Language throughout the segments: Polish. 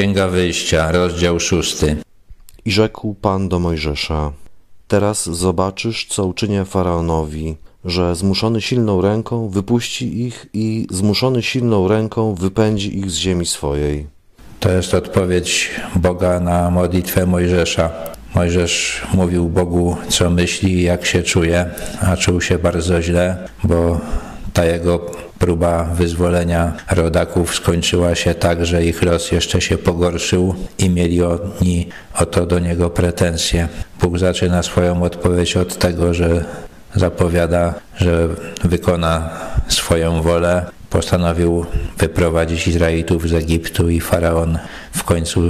Księga Wyjścia, rozdział szósty. I rzekł Pan do Mojżesza: Teraz zobaczysz, co uczynię faraonowi, że zmuszony silną ręką wypuści ich i zmuszony silną ręką wypędzi ich z ziemi swojej. To jest odpowiedź Boga na modlitwę Mojżesza. Mojżesz mówił Bogu, co myśli i jak się czuje, a czuł się bardzo źle, bo ta jego próba wyzwolenia rodaków skończyła się tak, że ich los jeszcze się pogorszył i mieli oni o to do niego pretensje. Bóg zaczyna swoją odpowiedź od tego, że zapowiada, że wykona swoją wolę. Postanowił wyprowadzić Izraelitów z Egiptu i faraon w końcu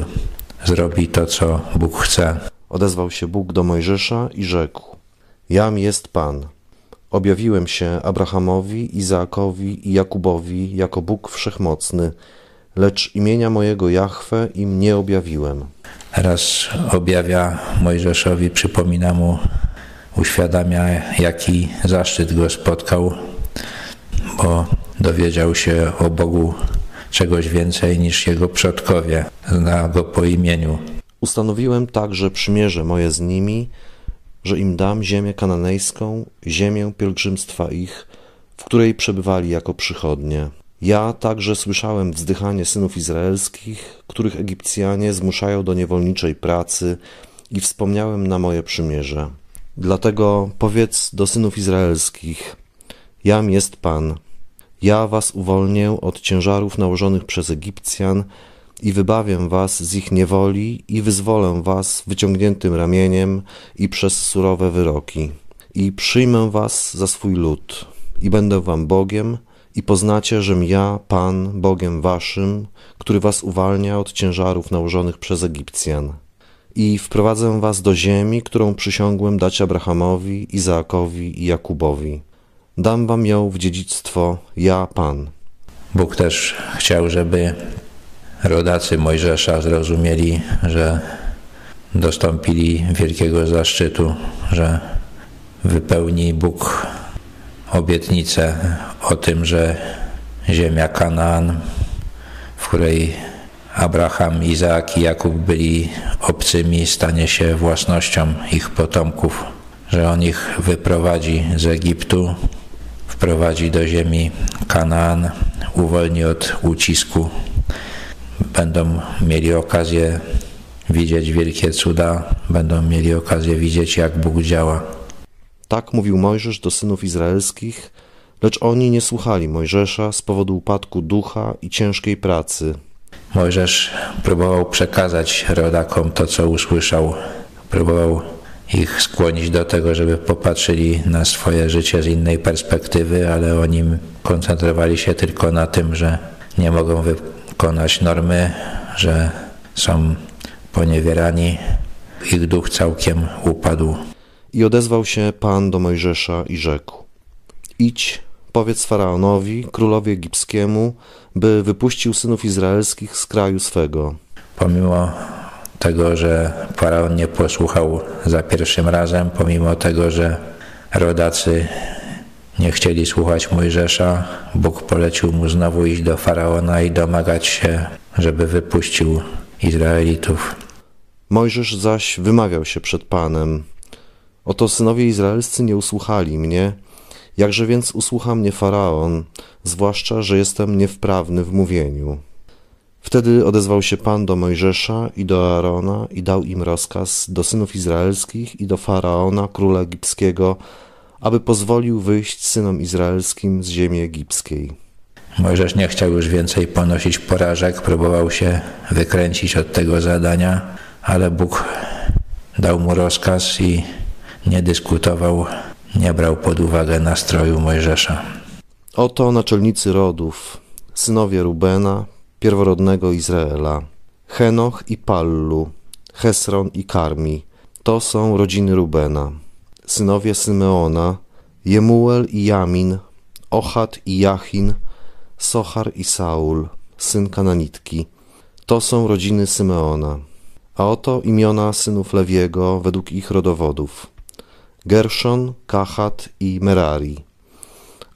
zrobi to, co Bóg chce. Odezwał się Bóg do Mojżesza i rzekł: Jam jest Pan. Objawiłem się Abrahamowi, Izaakowi i Jakubowi jako Bóg wszechmocny, lecz imienia mojego Jahwe im nie objawiłem. Teraz objawia Mojżeszowi, przypomina mu, uświadamia, jaki zaszczyt go spotkał, bo dowiedział się o Bogu czegoś więcej niż jego przodkowie, zna go po imieniu. Ustanowiłem także przymierze moje z nimi, że im dam ziemię kananejską, ziemię pielgrzymstwa ich, w której przebywali jako przychodnie. Ja także słyszałem wzdychanie synów izraelskich, których Egipcjanie zmuszają do niewolniczej pracy i wspomniałem na moje przymierze. Dlatego powiedz do synów izraelskich, jam jest Pan. Ja was uwolnię od ciężarów nałożonych przez Egipcjan i wybawię was z ich niewoli i wyzwolę was wyciągniętym ramieniem i przez surowe wyroki. I przyjmę was za swój lud i będę wam Bogiem i poznacie, żem ja, Pan, Bogiem waszym, który was uwalnia od ciężarów nałożonych przez Egipcjan. I wprowadzę was do ziemi, którą przysiągłem dać Abrahamowi, Izaakowi i Jakubowi. Dam wam ją w dziedzictwo, ja, Pan. Bóg też chciał, żeby rodacy Mojżesza zrozumieli, że dostąpili wielkiego zaszczytu, że wypełni Bóg obietnicę o tym, że ziemia Kanaan, w której Abraham, Izaak i Jakub byli obcymi, stanie się własnością ich potomków, że on ich wyprowadzi z Egiptu, wprowadzi do ziemi Kanaan, uwolni od ucisku będą mieli okazję widzieć wielkie cuda, będą mieli okazję widzieć, jak Bóg działa. Tak mówił Mojżesz do synów izraelskich, lecz oni nie słuchali Mojżesza z powodu upadku ducha i ciężkiej pracy. Mojżesz próbował przekazać rodakom to, co usłyszał. Próbował ich skłonić do tego, żeby popatrzyli na swoje życie z innej perspektywy, ale oni koncentrowali się tylko na tym, że nie mogą wykonać normy, że są poniewierani, ich duch całkiem upadł. I odezwał się Pan do Mojżesza i rzekł: Idź, powiedz faraonowi, królowi egipskiemu, by wypuścił synów izraelskich z kraju swego. Pomimo tego, że faraon nie posłuchał za pierwszym razem, pomimo tego, że rodacy nie chcieli słuchać Mojżesza, Bóg polecił mu znowu iść do faraona i domagać się, żeby wypuścił Izraelitów. Mojżesz zaś wymawiał się przed Panem: Oto synowie izraelscy nie usłuchali mnie, jakże więc usłucha mnie faraon, zwłaszcza, że jestem niewprawny w mówieniu. Wtedy odezwał się Pan do Mojżesza i do Aarona i dał im rozkaz do synów izraelskich i do faraona, króla egipskiego, aby pozwolił wyjść synom izraelskim z ziemi egipskiej. Mojżesz nie chciał już więcej ponosić porażek, próbował się wykręcić od tego zadania, ale Bóg dał mu rozkaz i nie dyskutował, nie brał pod uwagę nastroju Mojżesza. Oto naczelnicy rodów, synowie Rubena, pierworodnego Izraela, Henoch i Pallu, Hesron i Karmi. To są rodziny Rubena synowie Symeona, Jemuel i Jamin, Ochat i Jachin, Sochar i Saul, syn Kananitki. To są rodziny Symeona. A oto imiona synów Lewiego według ich rodowodów. Gerszon, Kahat i Merari.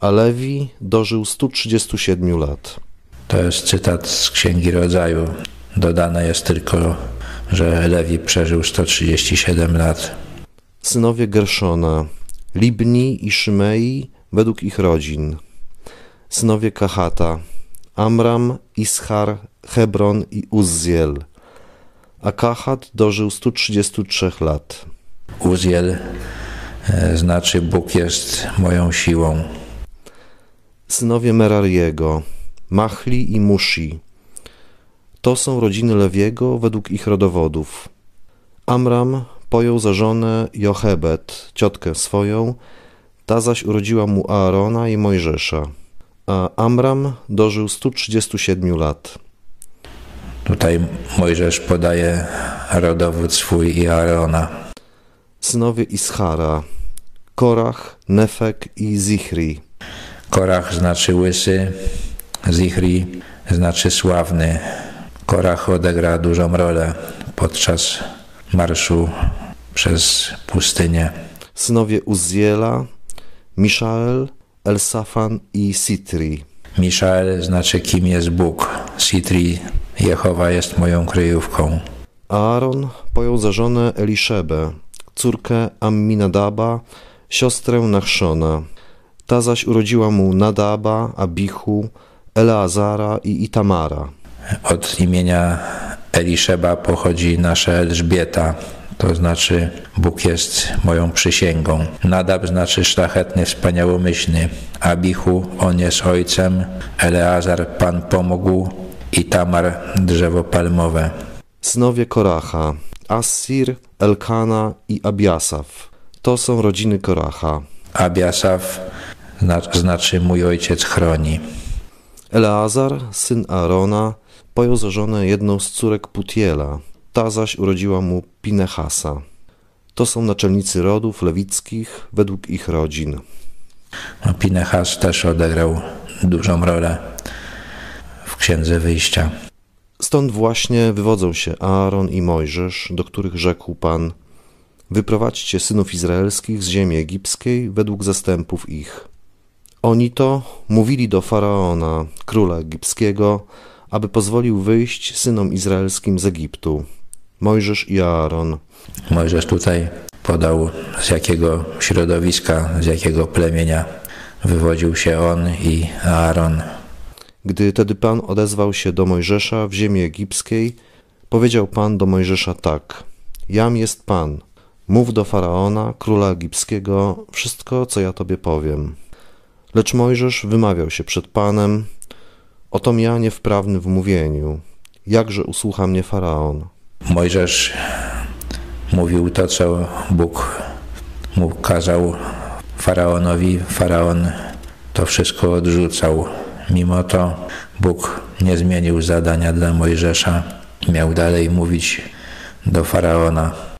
A Lewi dożył 137 lat. To jest cytat z Księgi Rodzaju. Dodane jest tylko, że Lewi przeżył 137 lat. Synowie Gerszona, Libni i Szymei według ich rodzin. Synowie Kahata, Amram, Ishar, Hebron i Uzziel. A Kahat dożył 133 lat. Uzziel e, znaczy Bóg jest moją siłą. Synowie Merariego, Machli i Mushi. To są rodziny Lewiego według ich rodowodów. Amram pojął za żonę Jochebed, ciotkę swoją, ta zaś urodziła mu Aarona i Mojżesza. A Amram dożył 137 lat. Tutaj Mojżesz podaje rodowód swój i Aarona. Synowie Ischara, Korach, Nefek i Zichri. Korach znaczy łysy, Zichri znaczy sławny. Korach odegra dużą rolę podczas marszu przez pustynię. Synowie Uzziela, Miszael, Elsafan i Sitri. Miszael znaczy kim jest Bóg. Sitri, Jehowa jest moją kryjówką. Aaron pojął za żonę Eliszebę, córkę Amminadaba, siostrę Nachszona. Ta zaś urodziła mu Nadaba, Abichu, Eleazara i Itamara. Od imienia Eliszeba pochodzi nasza Elżbieta, to znaczy Bóg jest moją przysięgą. Nadab znaczy szlachetny, wspaniałomyślny. Abichu, on jest ojcem. Eleazar, Pan pomógł. I Tamar, drzewo palmowe. Synowie Koracha, Assir, Elkana i Abiasaf. To są rodziny Koracha. Abiasaf znaczy mój ojciec chroni. Eleazar, syn Aarona, pojął za żonę jedną z córek Putiela, ta zaś urodziła mu Pinehasa. To są naczelnicy rodów lewickich według ich rodzin. No, Pinehas też odegrał dużą rolę w Księdze Wyjścia. Stąd właśnie wywodzą się Aaron i Mojżesz, do których rzekł Pan Wyprowadźcie synów izraelskich z ziemi egipskiej według zastępów ich. Oni to mówili do Faraona, króla egipskiego, aby pozwolił wyjść synom izraelskim z Egiptu. Mojżesz i Aaron. Mojżesz tutaj podał, z jakiego środowiska, z jakiego plemienia wywodził się on i Aaron. Gdy tedy Pan odezwał się do Mojżesza w ziemi egipskiej, powiedział Pan do Mojżesza tak: Jam jest Pan. Mów do faraona, króla egipskiego, wszystko, co ja tobie powiem. Lecz Mojżesz wymawiał się przed Panem: Otom ja niewprawny w mówieniu. Jakże usłucha mnie faraon? Mojżesz mówił to, co Bóg mu kazał faraonowi. Faraon to wszystko odrzucał. Mimo to Bóg nie zmienił zadania dla Mojżesza. Miał dalej mówić do faraona.